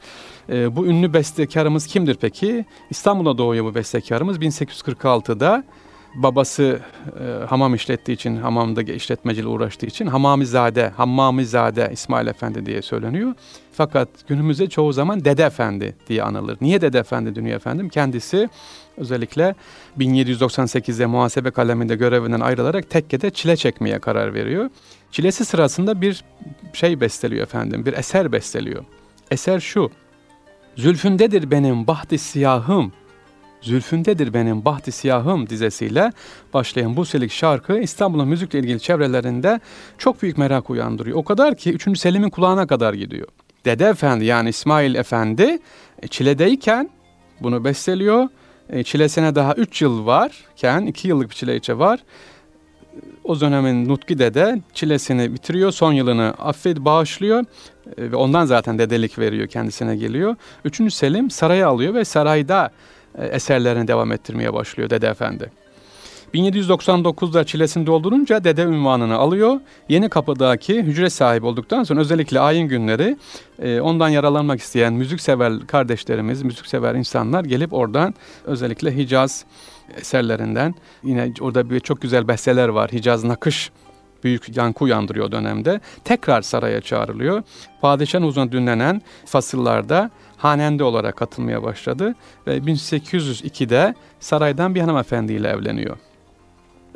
[SPEAKER 1] Ee, bu ünlü bestekarımız kimdir peki? İstanbul'a doğuyor bu bestekarımız. 1846'da babası e, hamam işlettiği için, hamamda işletmeciyle uğraştığı için Hamamizade, Hammamizade İsmail Efendi diye söyleniyor. Fakat günümüzde çoğu zaman Dede Efendi diye anılır. Niye Dede Efendi dönüyor efendim? Kendisi özellikle 1798'de muhasebe kaleminde görevinden ayrılarak tekkede çile çekmeye karar veriyor. Çilesi sırasında bir şey besteliyor efendim, bir eser besteliyor. Eser şu, Zülfündedir benim bahdi siyahım, Zülfündedir benim bahti siyahım dizesiyle başlayan bu selik şarkı İstanbul'un müzikle ilgili çevrelerinde çok büyük merak uyandırıyor. O kadar ki 3. Selim'in kulağına kadar gidiyor. Dede Efendi yani İsmail Efendi e, Çile'deyken bunu besteliyor. E, çilesine daha 3 yıl varken 2 yıllık bir çile içe var. O dönemin Nutki Dede çilesini bitiriyor. Son yılını affet bağışlıyor. E, ve ondan zaten dedelik veriyor kendisine geliyor. Üçüncü Selim saraya alıyor ve sarayda eserlerini devam ettirmeye başlıyor Dede Efendi. 1799'da çilesini doldurunca dede ünvanını alıyor. Yeni Kapı'daki hücre sahibi olduktan sonra özellikle ayin günleri e, ondan yaralanmak isteyen müziksever kardeşlerimiz, müziksever insanlar gelip oradan özellikle Hicaz eserlerinden yine orada bir çok güzel besteler var. Hicaz Nakış büyük yankı uyandırıyor dönemde. Tekrar saraya çağrılıyor. Padişahın uzun dinlenen fasıllarda hanende olarak katılmaya başladı ve 1802'de saraydan bir hanımefendiyle evleniyor.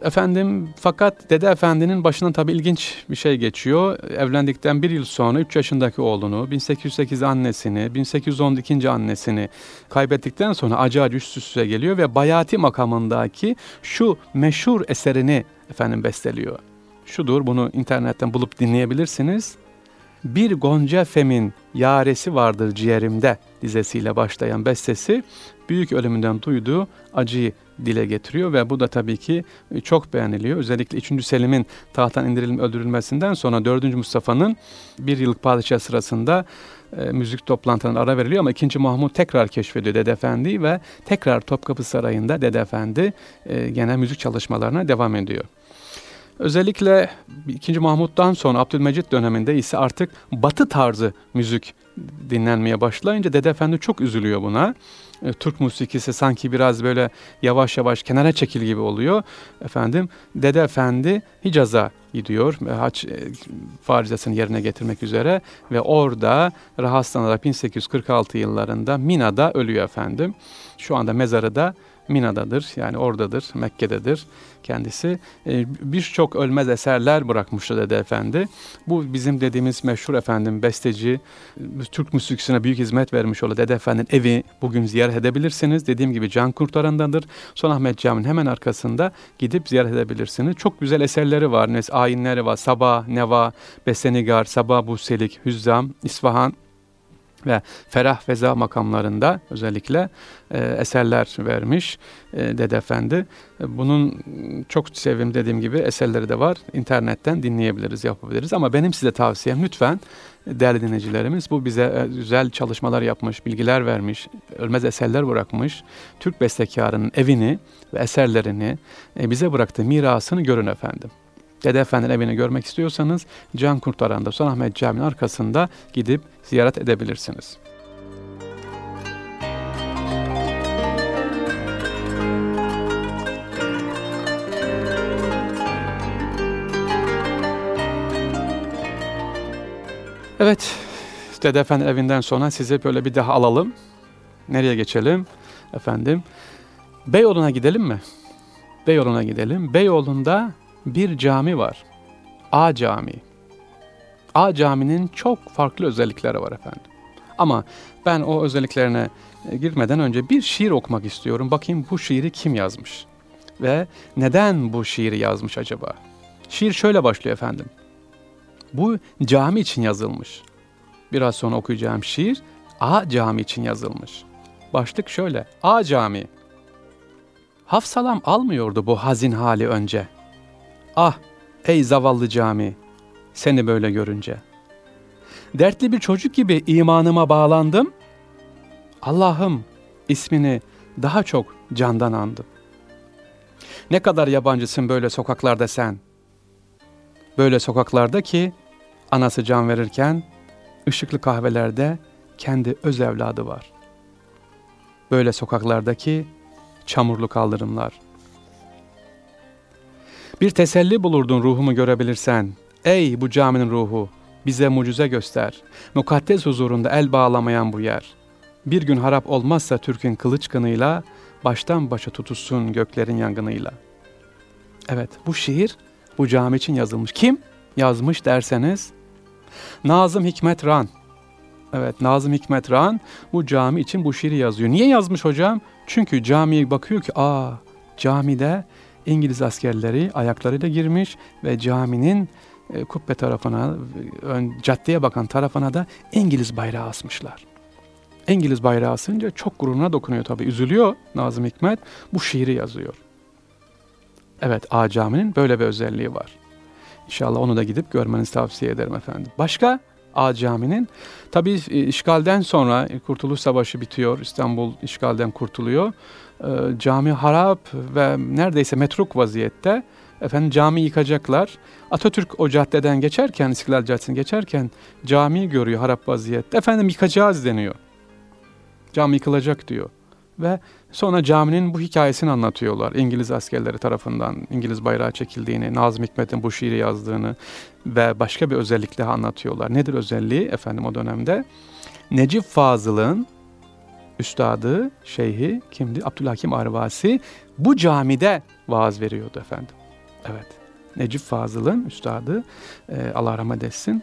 [SPEAKER 1] Efendim fakat Dede Efendi'nin başından tabi ilginç bir şey geçiyor. Evlendikten bir yıl sonra 3 yaşındaki oğlunu, 1808 annesini, 1812. annesini kaybettikten sonra acı acı üst üste geliyor ve Bayati makamındaki şu meşhur eserini efendim besteliyor. Şudur bunu internetten bulup dinleyebilirsiniz bir gonca femin yaresi vardır ciğerimde dizesiyle başlayan bestesi büyük ölümünden duyduğu acıyı dile getiriyor ve bu da tabii ki çok beğeniliyor. Özellikle 3. Selim'in tahttan indirilip öldürülmesinden sonra 4. Mustafa'nın bir yıllık padişah sırasında e, müzik toplantılarına ara veriliyor ama 2. Mahmut tekrar keşfediyor Dede Efendi ve tekrar Topkapı Sarayı'nda Dede Efendi e, gene müzik çalışmalarına devam ediyor. Özellikle 2. Mahmut'tan sonra Abdülmecit döneminde ise artık batı tarzı müzik dinlenmeye başlayınca Dede Efendi çok üzülüyor buna. E, Türk musikisi sanki biraz böyle yavaş yavaş kenara çekil gibi oluyor. Efendim Dede Efendi Hicaz'a gidiyor. Haç e, farizesini yerine getirmek üzere ve orada rahatsızlanarak 1846 yıllarında Mina'da ölüyor efendim. Şu anda mezarı da Mina'dadır yani oradadır, Mekke'dedir kendisi. E, Birçok ölmez eserler bırakmıştı Dede Efendi. Bu bizim dediğimiz meşhur efendim besteci, Türk müziksine büyük hizmet vermiş olan Dede Efendi'nin evi bugün ziyaret edebilirsiniz. Dediğim gibi Can Kurtaran'dadır. Ahmet Camii'nin hemen arkasında gidip ziyaret edebilirsiniz. Çok güzel eserleri var. Ayinleri var. Sabah, Neva, Besenigar, Sabah, Buselik, Hüzzam, İsfahan ve ferah feza makamlarında özellikle e, eserler vermiş e, Dede Efendi. E, bunun çok sevim dediğim gibi eserleri de var. İnternetten dinleyebiliriz, yapabiliriz. Ama benim size tavsiyem lütfen değerli dinleyicilerimiz bu bize e, güzel çalışmalar yapmış, bilgiler vermiş, ölmez eserler bırakmış. Türk bestekarının evini ve eserlerini e, bize bıraktığı mirasını görün efendim. Dede Efendi'nin evini görmek istiyorsanız Can Kurtaran'da Sultanahmet Camii'nin arkasında gidip ziyaret edebilirsiniz. Evet, Dede Efendi evinden sonra sizi böyle bir daha alalım. Nereye geçelim? Efendim, Beyoğlu'na gidelim mi? Beyoğlu'na gidelim. Beyoğlu'nda bir cami var. A Camii. A Cami'nin çok farklı özellikleri var efendim. Ama ben o özelliklerine e, girmeden önce bir şiir okumak istiyorum. Bakayım bu şiiri kim yazmış? Ve neden bu şiiri yazmış acaba? Şiir şöyle başlıyor efendim. Bu cami için yazılmış. Biraz sonra okuyacağım şiir A Cami için yazılmış. Başlık şöyle. A Cami. Hafsalam almıyordu bu hazin hali önce. Ah ey zavallı cami seni böyle görünce. Dertli bir çocuk gibi imanıma bağlandım. Allah'ım ismini daha çok candan andım. Ne kadar yabancısın böyle sokaklarda sen. Böyle sokaklarda ki anası can verirken ışıklı kahvelerde kendi öz evladı var. Böyle sokaklardaki çamurlu kaldırımlar. Bir teselli bulurdun ruhumu görebilirsen. Ey bu caminin ruhu, bize mucize göster. Mukaddes huzurunda el bağlamayan bu yer. Bir gün harap olmazsa Türk'ün kılıç kınıyla, baştan başa tutuşsun göklerin yangınıyla. Evet, bu şiir bu cami için yazılmış. Kim yazmış derseniz, Nazım Hikmet Ran. Evet, Nazım Hikmet Ran bu cami için bu şiiri yazıyor. Niye yazmış hocam? Çünkü camiye bakıyor ki, aa camide İngiliz askerleri ayaklarıyla girmiş ve caminin e, kubbe tarafına, ön, caddeye bakan tarafına da İngiliz bayrağı asmışlar. İngiliz bayrağı asınca çok gururuna dokunuyor tabii. Üzülüyor Nazım Hikmet. Bu şiiri yazıyor. Evet A Cami'nin böyle bir özelliği var. İnşallah onu da gidip görmenizi tavsiye ederim efendim. Başka A Cami'nin tabii e, işgalden sonra Kurtuluş Savaşı bitiyor. İstanbul işgalden kurtuluyor. E, cami harap ve neredeyse metruk vaziyette. Efendim cami yıkacaklar. Atatürk o caddeden geçerken, İstiklal Caddesi'ni geçerken camiyi görüyor harap vaziyette. Efendim yıkacağız deniyor. Cami yıkılacak diyor. Ve sonra caminin bu hikayesini anlatıyorlar. İngiliz askerleri tarafından İngiliz bayrağı çekildiğini, Nazım Hikmet'in bu şiiri yazdığını ve başka bir özellik daha anlatıyorlar. Nedir özelliği efendim o dönemde? Necip Fazıl'ın üstadı, şeyhi kimdi? Abdülhakim Arvasi bu camide vaaz veriyordu efendim. Evet. Necip Fazıl'ın üstadı e, Allah rahmet etsin.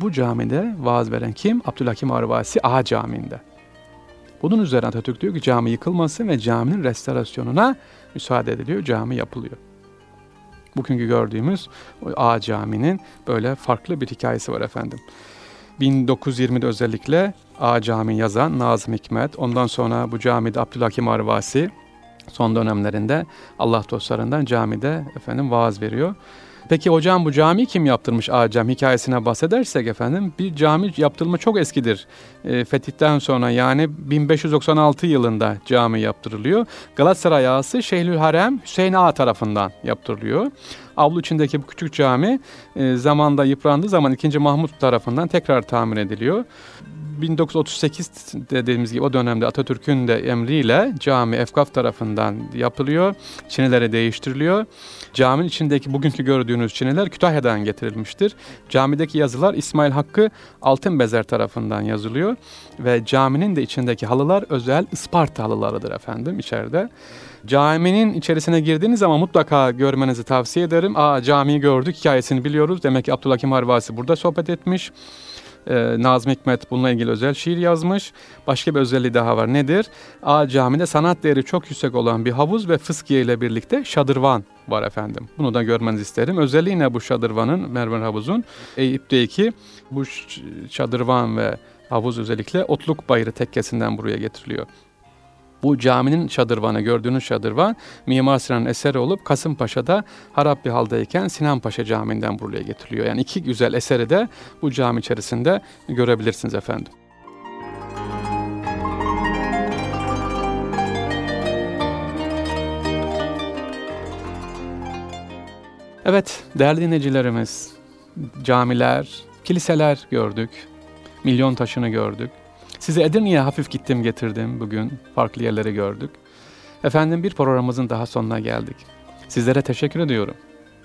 [SPEAKER 1] Bu camide vaaz veren kim? Abdülhakim Arvasi A Camii'nde. Bunun üzerine Atatürk diyor ki cami yıkılmasın ve caminin restorasyonuna müsaade ediliyor. Cami yapılıyor. Bugünkü gördüğümüz A Cami'nin böyle farklı bir hikayesi var efendim. 1920'de özellikle A Cami yazan Nazım Hikmet, ondan sonra bu camide Abdülhakim Arvasi son dönemlerinde Allah dostlarından camide efendim vaaz veriyor. Peki hocam bu cami kim yaptırmış Acem hikayesine bahsedersek efendim bir cami yaptırılma çok eskidir. E, fetihten sonra yani 1596 yılında cami yaptırılıyor. Galatasaray ağası Şeyhülharem Hüseyin Ağa tarafından yaptırılıyor. Avlu içindeki bu küçük cami e, zamanda yıprandığı zaman 2. Mahmut tarafından tekrar tamir ediliyor. 1938 dediğimiz gibi o dönemde Atatürk'ün de emriyle cami Efkaf tarafından yapılıyor. Çinileri değiştiriliyor. Caminin içindeki bugünkü gördüğünüz çiniler Kütahya'dan getirilmiştir. Camideki yazılar İsmail Hakkı Altın Bezer tarafından yazılıyor. Ve caminin de içindeki halılar özel Isparta halılarıdır efendim içeride. Caminin içerisine girdiğiniz zaman mutlaka görmenizi tavsiye ederim. Aa camiyi gördük hikayesini biliyoruz. Demek ki Abdülhakim Harvasi burada sohbet etmiş. Ee, Nazım Hikmet bununla ilgili özel şiir yazmış. Başka bir özelliği daha var. Nedir? A Cami'de sanat değeri çok yüksek olan bir havuz ve fıskiye ile birlikte şadırvan var efendim. Bunu da görmenizi isterim. Özelliği ne bu şadırvanın, Mermer Havuz'un? Eyüp'teki bu şadırvan ve Havuz özellikle Otluk Bayırı tekkesinden buraya getiriliyor. Bu caminin şadırvanı, gördüğünüz şadırvan Mimar Sinan'ın eseri olup Kasımpaşa'da harap bir haldeyken Sinan Paşa Camii'nden buraya getiriliyor. Yani iki güzel eseri de bu cami içerisinde görebilirsiniz efendim. Evet, değerli dinleyicilerimiz, camiler, kiliseler gördük, milyon taşını gördük. Size Edirne'ye hafif gittim getirdim bugün, farklı yerleri gördük. Efendim bir programımızın daha sonuna geldik. Sizlere teşekkür ediyorum.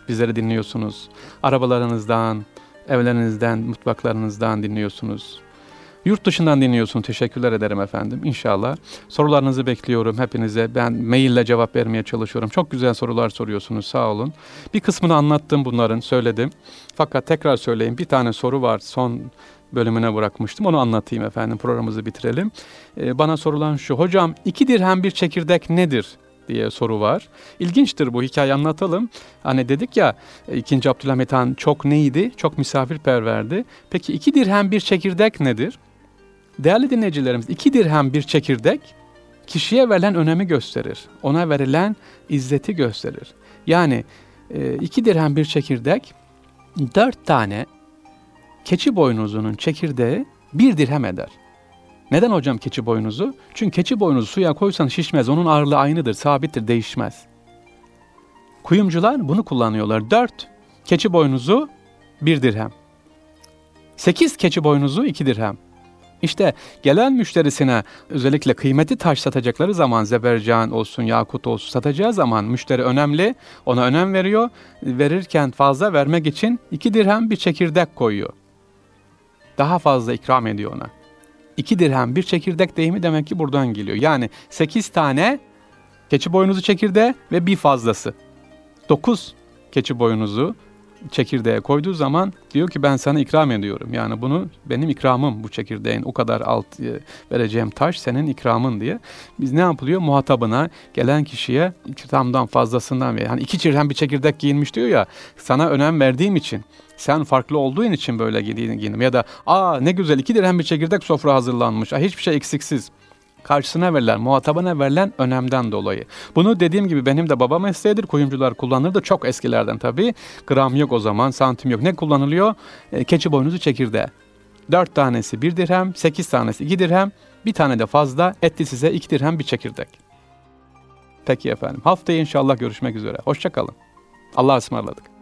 [SPEAKER 1] Bizleri dinliyorsunuz. Arabalarınızdan, evlerinizden, mutfaklarınızdan dinliyorsunuz. Yurt dışından dinliyorsun. Teşekkürler ederim efendim. İnşallah. Sorularınızı bekliyorum hepinize. Ben maille cevap vermeye çalışıyorum. Çok güzel sorular soruyorsunuz. Sağ olun. Bir kısmını anlattım bunların, söyledim. Fakat tekrar söyleyeyim. Bir tane soru var. Son bölümüne bırakmıştım. Onu anlatayım efendim. Programımızı bitirelim. Ee, bana sorulan şu. Hocam iki dirhem bir çekirdek nedir? diye soru var. İlginçtir bu hikaye anlatalım. Hani dedik ya 2. Abdülhamit Han çok neydi? Çok misafirperverdi. Peki iki dirhem bir çekirdek nedir? Değerli dinleyicilerimiz, iki dirhem bir çekirdek kişiye verilen önemi gösterir. Ona verilen izzeti gösterir. Yani e, iki dirhem bir çekirdek, dört tane keçi boynuzunun çekirdeği bir dirhem eder. Neden hocam keçi boynuzu? Çünkü keçi boynuzu suya koysan şişmez. Onun ağırlığı aynıdır, sabittir, değişmez. Kuyumcular bunu kullanıyorlar. Dört keçi boynuzu bir dirhem. Sekiz keçi boynuzu iki dirhem. İşte gelen müşterisine özellikle kıymeti taş satacakları zaman zebercan olsun, yakut olsun satacağı zaman müşteri önemli. Ona önem veriyor. Verirken fazla vermek için iki dirhem bir çekirdek koyuyor. Daha fazla ikram ediyor ona. İki dirhem bir çekirdek deyimi demek ki buradan geliyor. Yani sekiz tane keçi boynuzu çekirdeği ve bir fazlası. Dokuz keçi boynuzu çekirdeğe koyduğu zaman diyor ki ben sana ikram ediyorum. Yani bunu benim ikramım bu çekirdeğin o kadar alt e, vereceğim taş senin ikramın diye. Biz ne yapılıyor? Muhatabına gelen kişiye ikramdan fazlasından ve hani iki çirhen bir çekirdek giyinmiş diyor ya sana önem verdiğim için sen farklı olduğun için böyle giyindim ya da aa ne güzel iki dirhem bir çekirdek sofra hazırlanmış. Aa, hiçbir şey eksiksiz karşısına verilen, muhatabına verilen önemden dolayı. Bunu dediğim gibi benim de baba mesleğidir. Kuyumcular kullanırdı. Çok eskilerden tabii. Gram yok o zaman, santim yok. Ne kullanılıyor? E, keçi boynuzu çekirdeği. Dört tanesi bir dirhem, sekiz tanesi iki dirhem, bir tane de fazla etti size iki dirhem bir çekirdek. Peki efendim. Haftaya inşallah görüşmek üzere. Hoşçakalın. Allah'a ısmarladık.